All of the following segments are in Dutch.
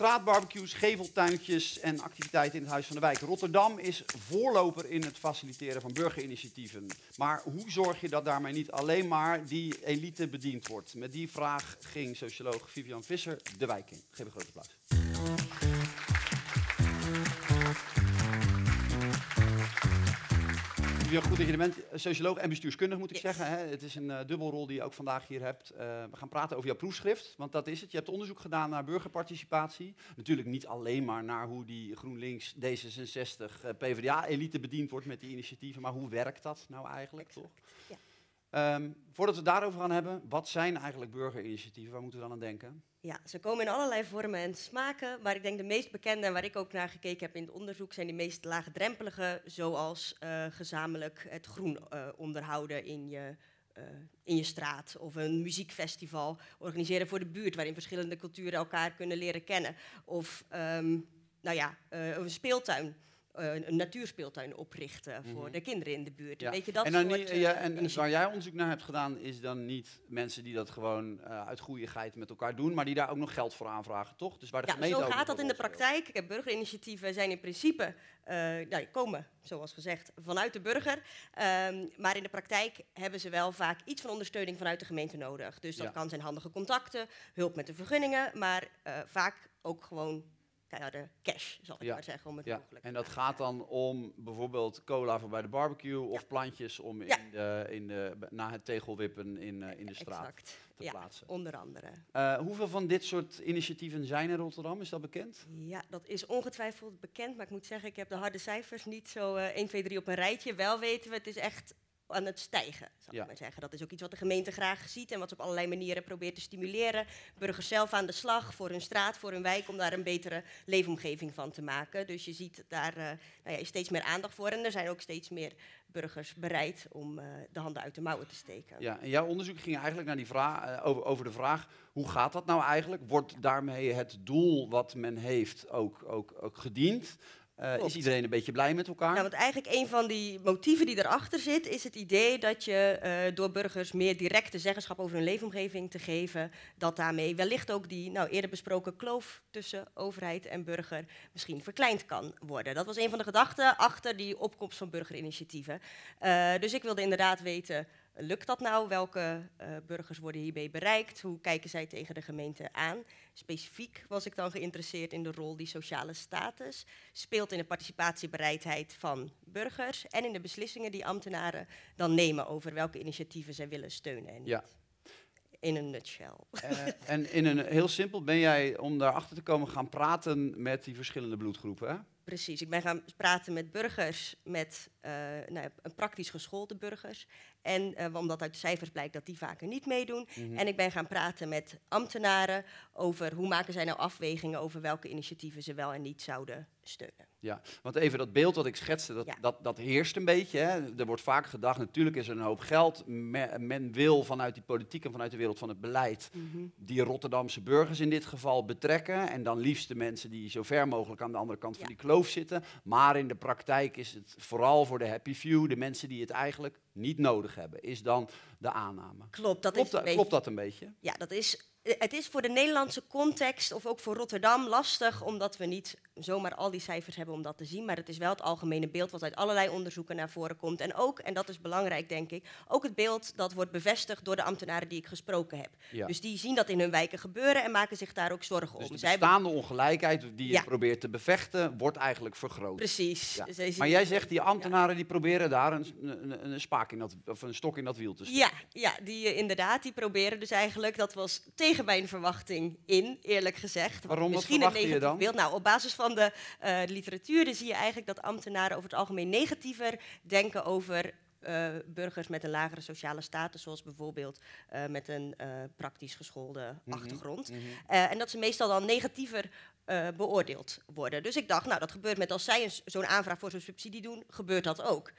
straatbarbecues, geveltuintjes en activiteiten in het Huis van de Wijk. Rotterdam is voorloper in het faciliteren van burgerinitiatieven. Maar hoe zorg je dat daarmee niet alleen maar die elite bediend wordt? Met die vraag ging socioloog Vivian Visser de wijk in. Geef een groot applaus. Vivian, goed dat je er bent. Socioloog en bestuurskundig moet ik Yes. zeggen. Hè? Het is een uh, dubbelrol die je ook vandaag hier hebt. Uh, we gaan praten over jouw proefschrift, want dat is het. Je hebt onderzoek gedaan naar burgerparticipatie. Natuurlijk niet alleen maar naar hoe die GroenLinks, D66, uh, PvdA-elite bediend wordt met die initiatieven, maar hoe werkt dat nou eigenlijk, Exact. toch? Ja. Um, voordat we het daarover gaan hebben, wat zijn eigenlijk burgerinitiatieven? Waar moeten we dan aan denken? Ja, ze komen in allerlei vormen en smaken, maar ik denk de meest bekende en waar ik ook naar gekeken heb in het onderzoek zijn die meest laagdrempelige, zoals uh, gezamenlijk het groen uh, onderhouden in je, uh, in je straat of een muziekfestival organiseren voor de buurt waarin verschillende culturen elkaar kunnen leren kennen of um, nou ja, een speeltuin. Uh, een natuurspeeltuin oprichten voor Mhm. de kinderen in de buurt. Ja. Weet je, dat en, dan soort, niet, ja, en initiatieven. waar jij onderzoek naar hebt gedaan, is dan niet mensen die dat gewoon uh, uit goeieheid met elkaar doen, maar die daar ook nog geld voor aanvragen, toch? Dus waar de Ja, gemeente zo gaat dat in de praktijk. Ik heb burgerinitiatieven zijn in principe, uh, komen, zoals gezegd, vanuit de burger. Um, maar in de praktijk hebben ze wel vaak iets van ondersteuning vanuit de gemeente nodig. Dus dat kan zijn handige contacten, hulp met de vergunningen, maar vaak ook gewoon keiharde cash, zal ik Ja. maar zeggen, om het Ja, mogelijk en dat maken. gaat dan om bijvoorbeeld cola voor bij de barbecue of plantjes om in de, in de, na het tegelwippen in, eh, in de straat Exact, te plaatsen. onder andere. Eh, hoeveel van dit soort initiatieven zijn er in Rotterdam? Is dat bekend? Ja, dat is ongetwijfeld bekend, maar ik moet zeggen, ik heb de harde cijfers niet zo eh 1, 2, 3 op een rijtje. Wel weten we, het is echt aan het stijgen, Ja. ik maar zeggen. Dat is ook iets wat de gemeente graag ziet en wat ze op allerlei manieren probeert te stimuleren. Burgers zelf aan de slag voor hun straat, voor hun wijk, om daar een betere leefomgeving van te maken. Dus je ziet daar eh, nou ja, steeds meer aandacht voor en er zijn ook steeds meer burgers bereid om eh, de handen uit de mouwen te steken. Ja, en jouw onderzoek ging eigenlijk naar die vraag, eh, over, over de vraag, hoe gaat dat nou eigenlijk? Wordt daarmee het doel wat men heeft ook, ook, ook gediend? Eh, is iedereen een beetje blij met elkaar? Nou, want eigenlijk een van die motieven die erachter zit, is het idee dat je eh, door burgers meer directe zeggenschap over hun leefomgeving te geven, dat daarmee wellicht ook die nou, eerder besproken kloof tussen overheid en burger misschien verkleind kan worden. Dat was een van de gedachten achter die opkomst van burgerinitiatieven. Eh, dus ik wilde inderdaad weten, lukt dat nou? Welke eh, burgers worden hiermee bereikt? Hoe kijken zij tegen de gemeente aan? Specifiek was ik dan geïnteresseerd in de rol die sociale status speelt in de participatiebereidheid van burgers en in de beslissingen die ambtenaren dan nemen over welke initiatieven zij willen steunen. En niet. Ja. In een nutshell. Eh, en in een heel simpel ben jij om daarachter te komen gaan praten met die verschillende bloedgroepen. Precies, ik ben gaan praten met burgers, met eh, nou, een praktisch geschoolde burgers. En eh, omdat uit de cijfers blijkt dat die vaker niet meedoen. Mhm. En ik ben gaan praten met ambtenaren over hoe maken zij nou afwegingen over welke initiatieven ze wel en niet zouden steunen. Ja, want even dat beeld wat ik schetste, dat, Ja. dat, dat heerst een beetje. Hè. Er wordt vaak gedacht, natuurlijk is er een hoop geld. Me- men wil vanuit die politiek en vanuit de wereld van het beleid die Rotterdamse burgers in dit geval betrekken. En dan liefst de mensen die zo ver mogelijk aan de andere kant van die kloof zitten. Maar in de praktijk is het vooral voor de happy few, de mensen die het eigenlijk niet nodig hebben, is dan de aanname. Klopt, dat klopt, is een beetje- klopt dat een beetje? Ja, dat is, het is voor de Nederlandse context of ook voor Rotterdam lastig, omdat we niet zomaar al die cijfers hebben om dat te zien. Maar het is wel het algemene beeld wat uit allerlei onderzoeken naar voren komt. En ook, en dat is belangrijk denk ik, ook het beeld dat wordt bevestigd door de ambtenaren die ik gesproken heb. Ja. Dus die zien dat in hun wijken gebeuren en maken zich daar ook zorgen Dus om. de bestaande ongelijkheid die je Ja. probeert te bevechten, wordt eigenlijk vergroot. Precies. Ja. Maar jij zegt, die ambtenaren die proberen daar een, een, een spaak in dat, of een stok in dat wiel te steken. Ja, ja die eh, inderdaad, die proberen dus eigenlijk, dat was tegen mijn verwachting in, eerlijk gezegd. Waarom? Misschien een verwachtte je negatief dan? beeld. Nou, op basis van de eh, literatuur zie je eigenlijk dat ambtenaren over het algemeen negatiever denken over eh, burgers met een lagere sociale status, zoals bijvoorbeeld eh, met een eh, praktisch geschoolde Mhm, achtergrond. mhm. En dat ze meestal dan negatiever beoordeeld worden. Dus ik dacht, nou, dat gebeurt met als zij zo'n aanvraag voor zo'n subsidie doen, gebeurt dat ook.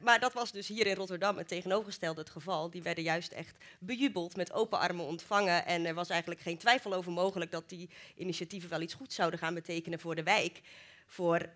Maar dat was dus hier in Rotterdam het tegenovergestelde het geval. Die werden juist echt bejubeld, met open armen ontvangen. En er was eigenlijk geen twijfel over mogelijk dat die initiatieven wel iets goeds zouden gaan betekenen voor de wijk. Voor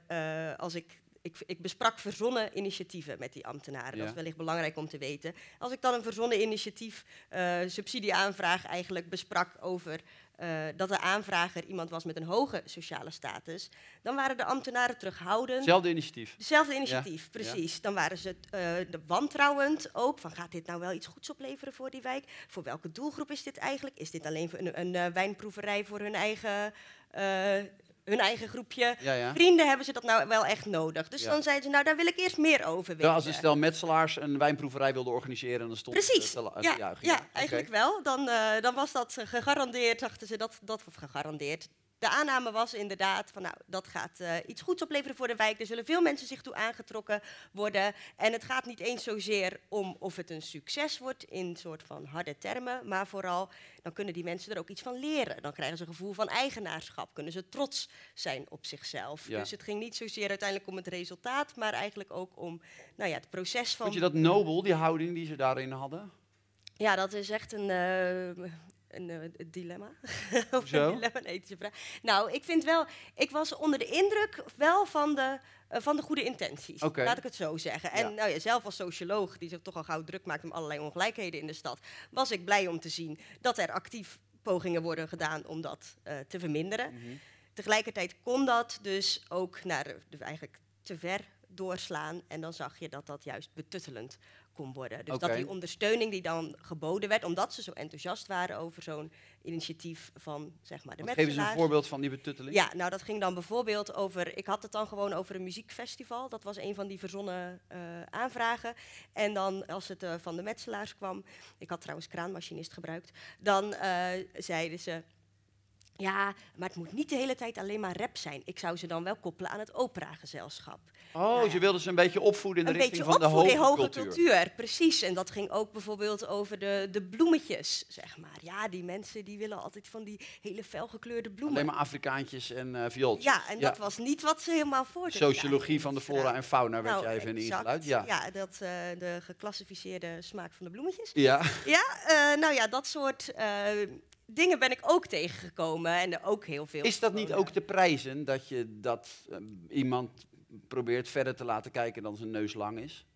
als ik. Ik, ik besprak verzonnen initiatieven met die ambtenaren. Ja. Dat is wellicht belangrijk om te weten. Als ik dan een verzonnen initiatief, eh subsidieaanvraag eigenlijk besprak over eh, dat de aanvrager iemand was met een hoge sociale status, dan waren de ambtenaren terughoudend. Hetzelfde initiatief. Hetzelfde initiatief, precies. Dan waren ze uh, de wantrouwend ook, van gaat dit nou wel iets goeds opleveren voor die wijk? Voor welke doelgroep is dit eigenlijk? Is dit alleen een, een, een wijnproeverij voor hun eigen hun eigen groepje ja, ja. vrienden hebben ze dat nou wel echt nodig. Dus dan zeiden ze, nou daar wil ik eerst meer over weten. Ja, als een stel metselaars een wijnproeverij wilden organiseren, dan stond Precies. het te, ja, ja, eigenlijk wel. Dan, uh, dan was dat gegarandeerd, dachten ze dat, dat gegarandeerd de aanname was inderdaad van nou, dat gaat uh, iets goeds opleveren voor de wijk. Er zullen veel mensen zich toe aangetrokken worden. En het gaat niet eens zozeer om of het een succes wordt in soort van harde termen, maar vooral dan kunnen die mensen er ook iets van leren. Dan krijgen ze een gevoel van eigenaarschap, kunnen ze trots zijn op zichzelf. Ja. Dus het ging niet zozeer uiteindelijk om het resultaat, maar eigenlijk ook om nou ja, het proces van. Vond je dat nobel, die houding die ze daarin hadden? Ja, dat is echt een, uh, een, uh, dilemma. of Zo? een dilemma, een ethische vraag. Nou, ik vind wel, ik was onder de indruk wel van de, uh, van de goede intenties. Okay. Laat ik het zo zeggen. En Ja. nou ja, zelf als socioloog, die zich toch al gauw druk maakt om allerlei ongelijkheden in de stad, was ik blij om te zien dat er actief pogingen worden gedaan om dat uh, te verminderen. Mhm. Tegelijkertijd kon dat dus ook naar de eigenlijk te ver doorslaan. En dan zag je dat dat juist betuttelend kon worden. Dus dat die ondersteuning die dan geboden werd, omdat ze zo enthousiast waren over zo'n initiatief van zeg maar de Want geef eens een metselaars. voorbeeld van die betutteling. Ja, nou dat ging dan bijvoorbeeld over, ik had het dan gewoon over een muziekfestival. Dat was een van die verzonnen eh, aanvragen. En dan als het eh, van de metselaars kwam, ik had trouwens kraanmachinist gebruikt, dan eh, zeiden ze, ja, maar het moet niet de hele tijd alleen maar rap zijn. Ik zou ze dan wel koppelen aan het operagezelschap. Oh, Nou ja. ze wilden ze een beetje opvoeden in de een richting beetje van de hoge, in hoge cultuur. cultuur. Precies. En dat ging ook bijvoorbeeld over de, de bloemetjes, zeg maar. Ja, die mensen die willen altijd van die hele felgekleurde bloemen. Alleen maar Afrikaantjes en eh viooltjes. Ja, en dat was niet wat ze helemaal voor de Sociologie van de flora en fauna werd Nou, jij even in exact. ingeluid. Ja. ja, dat, eh, de geclassificeerde smaak van de bloemetjes. Ja. Ja, eh, nou ja, dat soort dingen ben ik ook tegengekomen. En ook heel veel. Is dat niet ook te prijzen dat je dat eh, iemand probeert verder te laten kijken dan zijn neus lang is?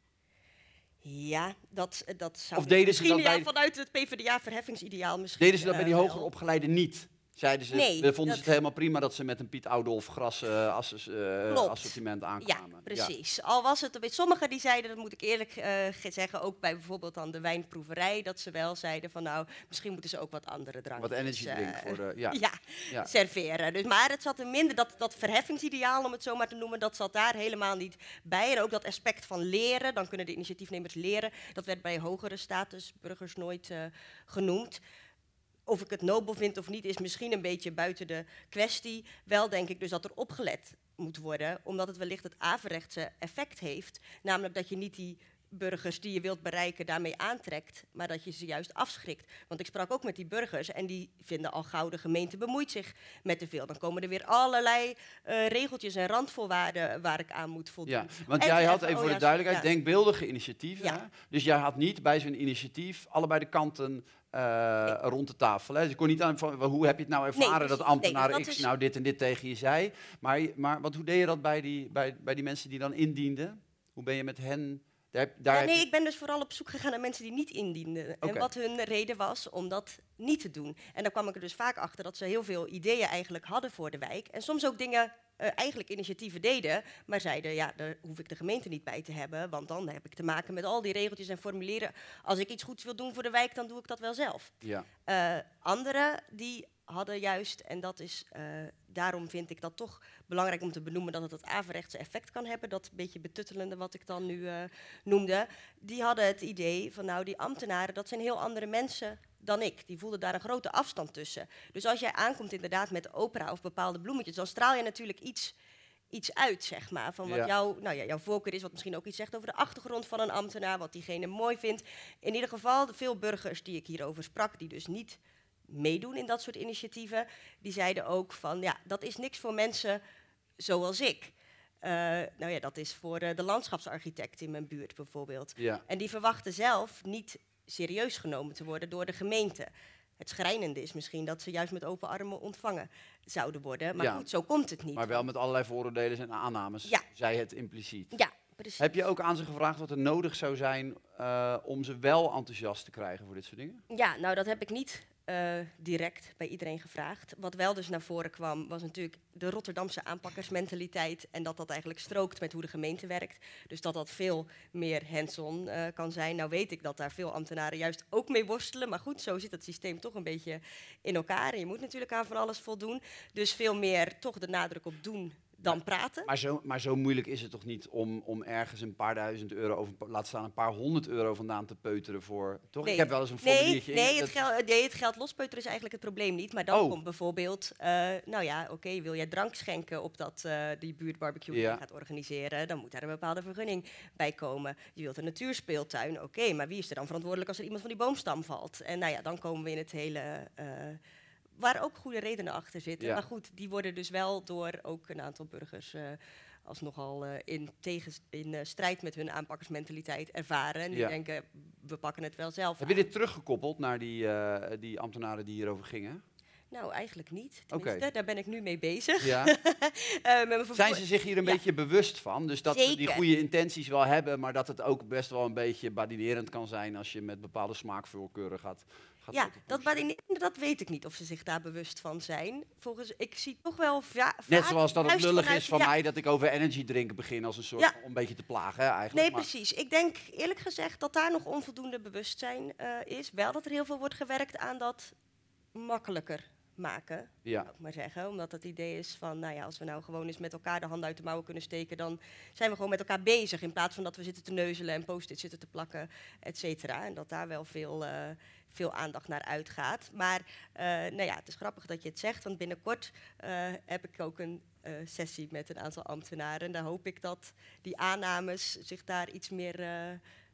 Ja, dat, dat zou Of deden ze misschien dat ja, bij- vanuit het PvdA-verheffingsideaal misschien. Deden ze dat bij die eh, hoger wel. opgeleiden niet? Zeiden ze, Nee, we vonden dat- ze het helemaal prima dat ze met een Piet Oudolf gras eh, asses- eh, assortiment Ja, aankwamen. precies. Al was het bij sommigen die zeiden, dat moet ik eerlijk ge- zeggen, ook bij bijvoorbeeld dan de wijnproeverij, dat ze wel zeiden van nou, misschien moeten ze ook wat andere drankjes Wat energy drink voor. Ja. ja, Ja. serveren. Dus, maar het zat er minder, dat, dat verheffingsideaal, om het zo maar te noemen, dat zat daar helemaal niet bij. En ook dat aspect van leren, dan kunnen de initiatiefnemers leren, dat werd bij hogere statusburgers nooit genoemd. Of ik het nobel vind of niet, is misschien een beetje buiten de kwestie. Wel denk ik dus dat er opgelet moet worden, omdat het wellicht het averechtse effect heeft. Namelijk dat je niet die burgers die je wilt bereiken daarmee aantrekt, maar dat je ze juist afschrikt. Want ik sprak ook met die burgers en die vinden al gauw de gemeente bemoeit zich met te veel. Dan komen er weer allerlei eh, regeltjes en randvoorwaarden waar ik aan moet voldoen. Ja, want En jij had even- oh voor de duidelijkheid ja. denkbeeldige initiatieven. Ja. hè? Dus jij had niet bij zo'n initiatief allebei de kanten eh, rond de tafel. Hè? Dus je kon niet aan van hoe heb je het nou ervaren dat ambtenaar Nee, dus dat X is- nou dit en dit tegen je zei. Maar, maar wat, hoe deed je dat bij die, bij, bij die mensen die dan indienden? Hoe ben je met hen? Daar, heb- daar Ja, heb nee, je- ik ben dus vooral op zoek gegaan naar mensen die niet indienden. En wat hun reden was om dat niet te doen. En dan kwam ik er dus vaak achter dat ze heel veel ideeën eigenlijk hadden voor de wijk. En soms ook dingen, eh, eigenlijk initiatieven deden, maar zeiden, ja, daar hoef ik de gemeente niet bij te hebben. Want dan heb ik te maken met al die regeltjes en formulieren. Als ik iets goeds wil doen voor de wijk, dan doe ik dat wel zelf. ja. Eh anderen die hadden juist, en dat is, eh, daarom vind ik dat toch belangrijk om te benoemen dat het het averechtse effect kan hebben, dat beetje betuttelende wat ik dan nu noemde, die hadden het idee van nou die ambtenaren, dat zijn heel andere mensen dan ik. Die voelden daar een grote afstand tussen. Dus als jij aankomt inderdaad met opera of bepaalde bloemetjes, dan straal je natuurlijk iets iets uit, zeg maar. Van wat Ja. jouw, nou ja, jouw voorkeur is, wat misschien ook iets zegt over de achtergrond van een ambtenaar, wat diegene mooi vindt. In ieder geval, veel burgers die ik hierover sprak, die dus niet meedoen in dat soort initiatieven, die zeiden ook van, ja, dat is niks voor mensen zoals ik. Eh, nou ja, dat is voor eh, de landschapsarchitect in mijn buurt bijvoorbeeld. ja. En die verwachten zelf niet serieus genomen te worden door de gemeente. Het schrijnende is misschien dat ze juist met open armen ontvangen zouden worden. Maar Ja. goed, zo komt het niet. Maar wel met allerlei vooroordelen en aannames, Ja. zei het impliciet. Ja, precies. Heb je ook aan ze gevraagd wat er nodig zou zijn eh, om ze wel enthousiast te krijgen voor dit soort dingen? Ja, nou dat heb ik niet eh, direct bij iedereen gevraagd. Wat wel dus naar voren kwam, was natuurlijk de Rotterdamse aanpakkersmentaliteit. En dat dat eigenlijk strookt met hoe de gemeente werkt. Dus dat dat veel meer hands-on eh, kan zijn. Nou weet ik dat daar veel ambtenaren juist ook mee worstelen. Maar goed, zo zit het systeem toch een beetje in elkaar. En je moet natuurlijk aan van alles voldoen. Dus veel meer toch de nadruk op doen dan praten. Maar zo, maar zo moeilijk is het toch niet om, om ergens een paar duizend euro, of laat staan een paar honderd euro vandaan te peuteren voor. Toch? Nee. Ik heb wel eens een Nee, formuliertje. nee, in- het, geld, nee, het geld lospeuteren is eigenlijk het probleem niet. Maar dan Oh. komt bijvoorbeeld, eh, nou ja, oké, wil jij drank schenken op dat eh, die buurtbarbecue die Ja. gaat organiseren, dan moet daar een bepaalde vergunning bij komen. Je wilt een natuurspeeltuin, oké, maar wie is er dan verantwoordelijk als er iemand van die boomstam valt? En nou ja, dan komen we in het hele. eh, waar ook goede redenen achter zitten. Ja. Maar goed, die worden dus wel door ook een aantal burgers eh, als nogal eh, in, tegen, in eh, strijd met hun aanpakkersmentaliteit ervaren. En die Ja. denken, we pakken het wel zelf Heb je dit teruggekoppeld naar die, die ambtenaren die hierover gingen? Nou, eigenlijk niet. Tenminste, daar ben ik nu mee bezig. Ja. Eh, Zijn ze zich hier een Ja. beetje bewust van? Dus dat ze die goede intenties wel hebben, maar dat het ook best wel een beetje badinerend kan zijn als je met bepaalde smaakvoorkeuren gaat. gaat Ja, dat, dat weet ik niet of ze zich daar bewust van zijn. Volgens, ik zie toch wel va- Net zoals dat het lullig vanuit- is van ja, mij dat ik over energy drinken begin als een soort om een beetje te plagen hè, eigenlijk. Nee, maar- precies. Ik denk eerlijk gezegd dat daar nog onvoldoende bewustzijn eh, is. Wel dat er heel veel wordt gewerkt aan dat makkelijker maken, Ja. ik maar zeggen. Omdat het idee is van, nou ja, als we nou gewoon eens met elkaar de handen uit de mouwen kunnen steken, dan zijn we gewoon met elkaar bezig. In plaats van dat we zitten te neuzelen en post-it zitten te plakken, et cetera. En dat daar wel veel, eh, veel aandacht naar uitgaat. Maar eh, nou ja, het is grappig dat je het zegt, want binnenkort eh, heb ik ook een sessie met een aantal ambtenaren. En daar hoop ik dat die aannames zich daar iets meer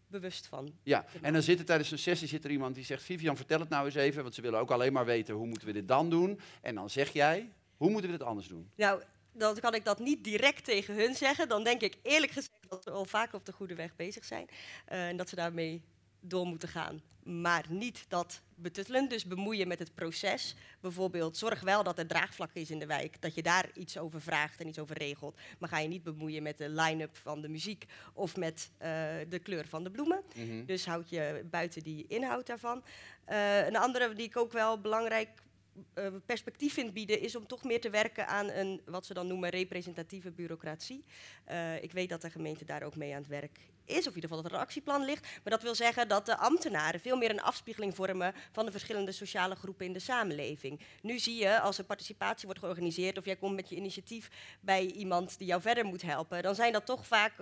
bewust van. Ja, en dan zit er tijdens een sessie zit er iemand die zegt: Vivian, vertel het nou eens even, want ze willen ook alleen maar weten hoe moeten we dit dan doen. En dan zeg jij: hoe moeten we dit anders doen? Nou, dan kan ik dat niet direct tegen hun zeggen. Dan denk ik eerlijk gezegd dat we al vaak op de goede weg bezig zijn. eh, en dat ze daarmee door moeten gaan. Maar niet dat betuttelen, dus bemoeien met het proces. Bijvoorbeeld, zorg wel dat er draagvlak is in de wijk. Dat je daar iets over vraagt en iets over regelt. Maar ga je niet bemoeien met de line-up van de muziek of met eh, de kleur van de bloemen. Mhm. Dus houd je buiten die inhoud daarvan. Eh, een andere die ik ook wel belangrijk eh, perspectief vind bieden, is om toch meer te werken aan een, wat ze dan noemen, representatieve bureaucratie. Eh, ik weet dat de gemeente daar ook mee aan het werk is, of in ieder geval dat er een actieplan ligt. Maar dat wil zeggen dat de ambtenaren veel meer een afspiegeling vormen van de verschillende sociale groepen in de samenleving. Nu zie je, als er participatie wordt georganiseerd, of jij komt met je initiatief bij iemand die jou verder moet helpen, dan zijn dat toch vaak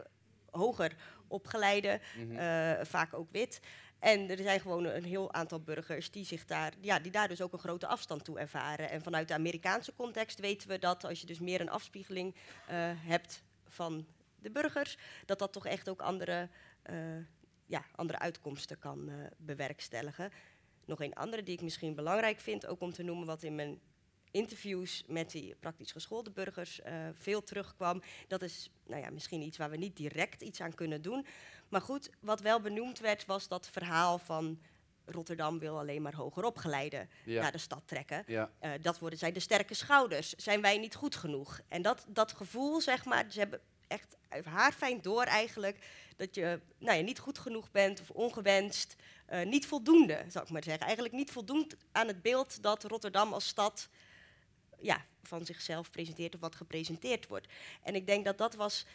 hoger opgeleide, Mhm. eh, vaak ook wit. En er zijn gewoon een heel aantal burgers die, zich daar, ja, die daar dus ook een grote afstand toe ervaren. En vanuit de Amerikaanse context weten we dat als je dus meer een afspiegeling eh, hebt van de burgers, dat dat toch echt ook andere, eh, ja, andere uitkomsten kan eh, bewerkstelligen. Nog een andere die ik misschien belangrijk vind, ook om te noemen wat in mijn interviews met die praktisch geschoolde burgers eh, veel terugkwam. Dat is nou ja, misschien iets waar we niet direct iets aan kunnen doen. Maar goed, wat wel benoemd werd, was dat verhaal van Rotterdam wil alleen maar hoger opgeleiden Ja. naar de stad trekken. Ja. Eh, dat worden zij de sterke schouders. Zijn wij niet goed genoeg? En dat, dat gevoel, zeg maar, ze hebben echt haarfijn door eigenlijk dat je nou ja, niet goed genoeg bent of ongewenst, eh, niet voldoende, zou ik maar zeggen. Eigenlijk niet voldoend aan het beeld dat Rotterdam als stad ja, van zichzelf presenteert of wat gepresenteerd wordt. En ik denk dat dat was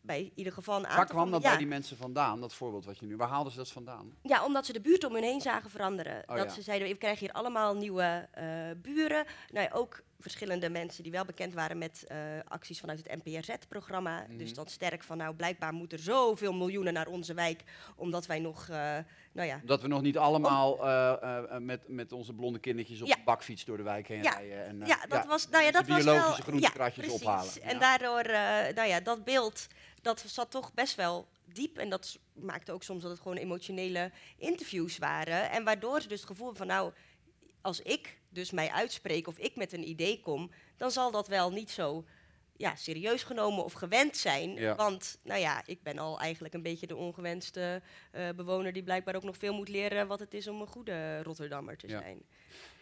bij in ieder geval een aantal Waar kwam dat ja, bij die mensen vandaan, dat voorbeeld wat je nu... Waar haalden ze dat vandaan? ja, omdat ze de buurt om hun heen zagen veranderen. Oh dat ja. ze zeiden, we krijgen hier allemaal nieuwe eh, buren. Nou ja, ook verschillende mensen die wel bekend waren met eh, acties vanuit het NPRZ-programma. Mhm. Dus dat sterk van, nou, blijkbaar moeten er zoveel miljoenen naar onze wijk, omdat wij nog, eh, nou ja... Dat we nog niet allemaal eh, met, met onze blonde kindertjes op Ja. de bakfiets door de wijk heen Ja. rijden. En, Ja, dat was, nou ja, dat was biologische wel... groentekratjes ja, precies. ophalen. En daardoor, nou ja, dat beeld, dat zat toch best wel diep. En dat maakte ook soms dat het gewoon emotionele interviews waren. En waardoor ze dus het gevoel van, nou, als ik dus mij uitspreek of ik met een idee kom, dan zal dat wel niet zo ja, serieus genomen of gewend zijn. Ja. Want, nou ja, ik ben al eigenlijk een beetje de ongewenste eh, bewoner die blijkbaar ook nog veel moet leren wat het is om een goede Rotterdammer te Ja. zijn.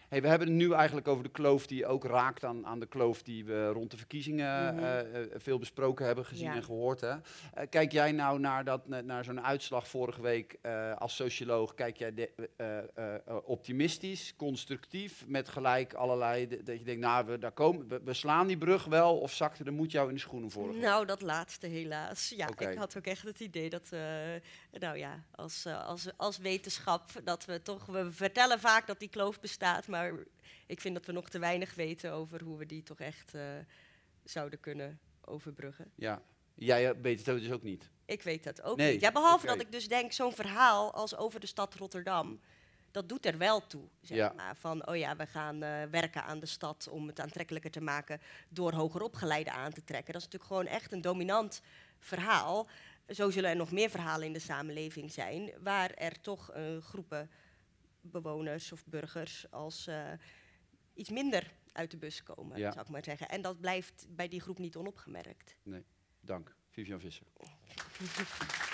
Hey, we hebben het nu eigenlijk over de kloof die ook raakt aan, aan de kloof die we rond de verkiezingen Mhm. eh, eh, veel besproken hebben, gezien Ja. en gehoord. Hè? Eh, kijk jij nou naar, dat, naar- zo'n uitslag vorige week eh, als socioloog? Kijk jij de- eh, eh, eh, optimistisch, constructief, met gelijk allerlei, de- dat je denkt, nou, we, daar komen, we, we slaan die brug wel, of zakte de moed jou in de schoenen vorige week? Nou, dat laatste helaas. Ja, ik had ook echt het idee dat nou ja, als, eh, als, als wetenschap, dat we toch, we vertellen vaak dat die kloof bestaat, maar ik vind dat we nog te weinig weten over hoe we die toch echt eh, zouden kunnen overbruggen. Ja, jij eh, weet het dus ook niet. Ik weet dat ook Nee, niet. Ja, behalve dat ik dus denk, zo'n verhaal als over de stad Rotterdam, dat doet er wel toe. Zeg Ja. maar. Van, oh ja, we gaan eh, werken aan de stad om het aantrekkelijker te maken door hoger opgeleiden aan te trekken. Dat is natuurlijk gewoon echt een dominant verhaal. Zo zullen er nog meer verhalen in de samenleving zijn, waar er toch groepen bewoners of burgers als eh, iets minder uit de bus komen, Ja. zou ik maar zeggen. En dat blijft bij die groep niet onopgemerkt. Dank, Vivian Visser.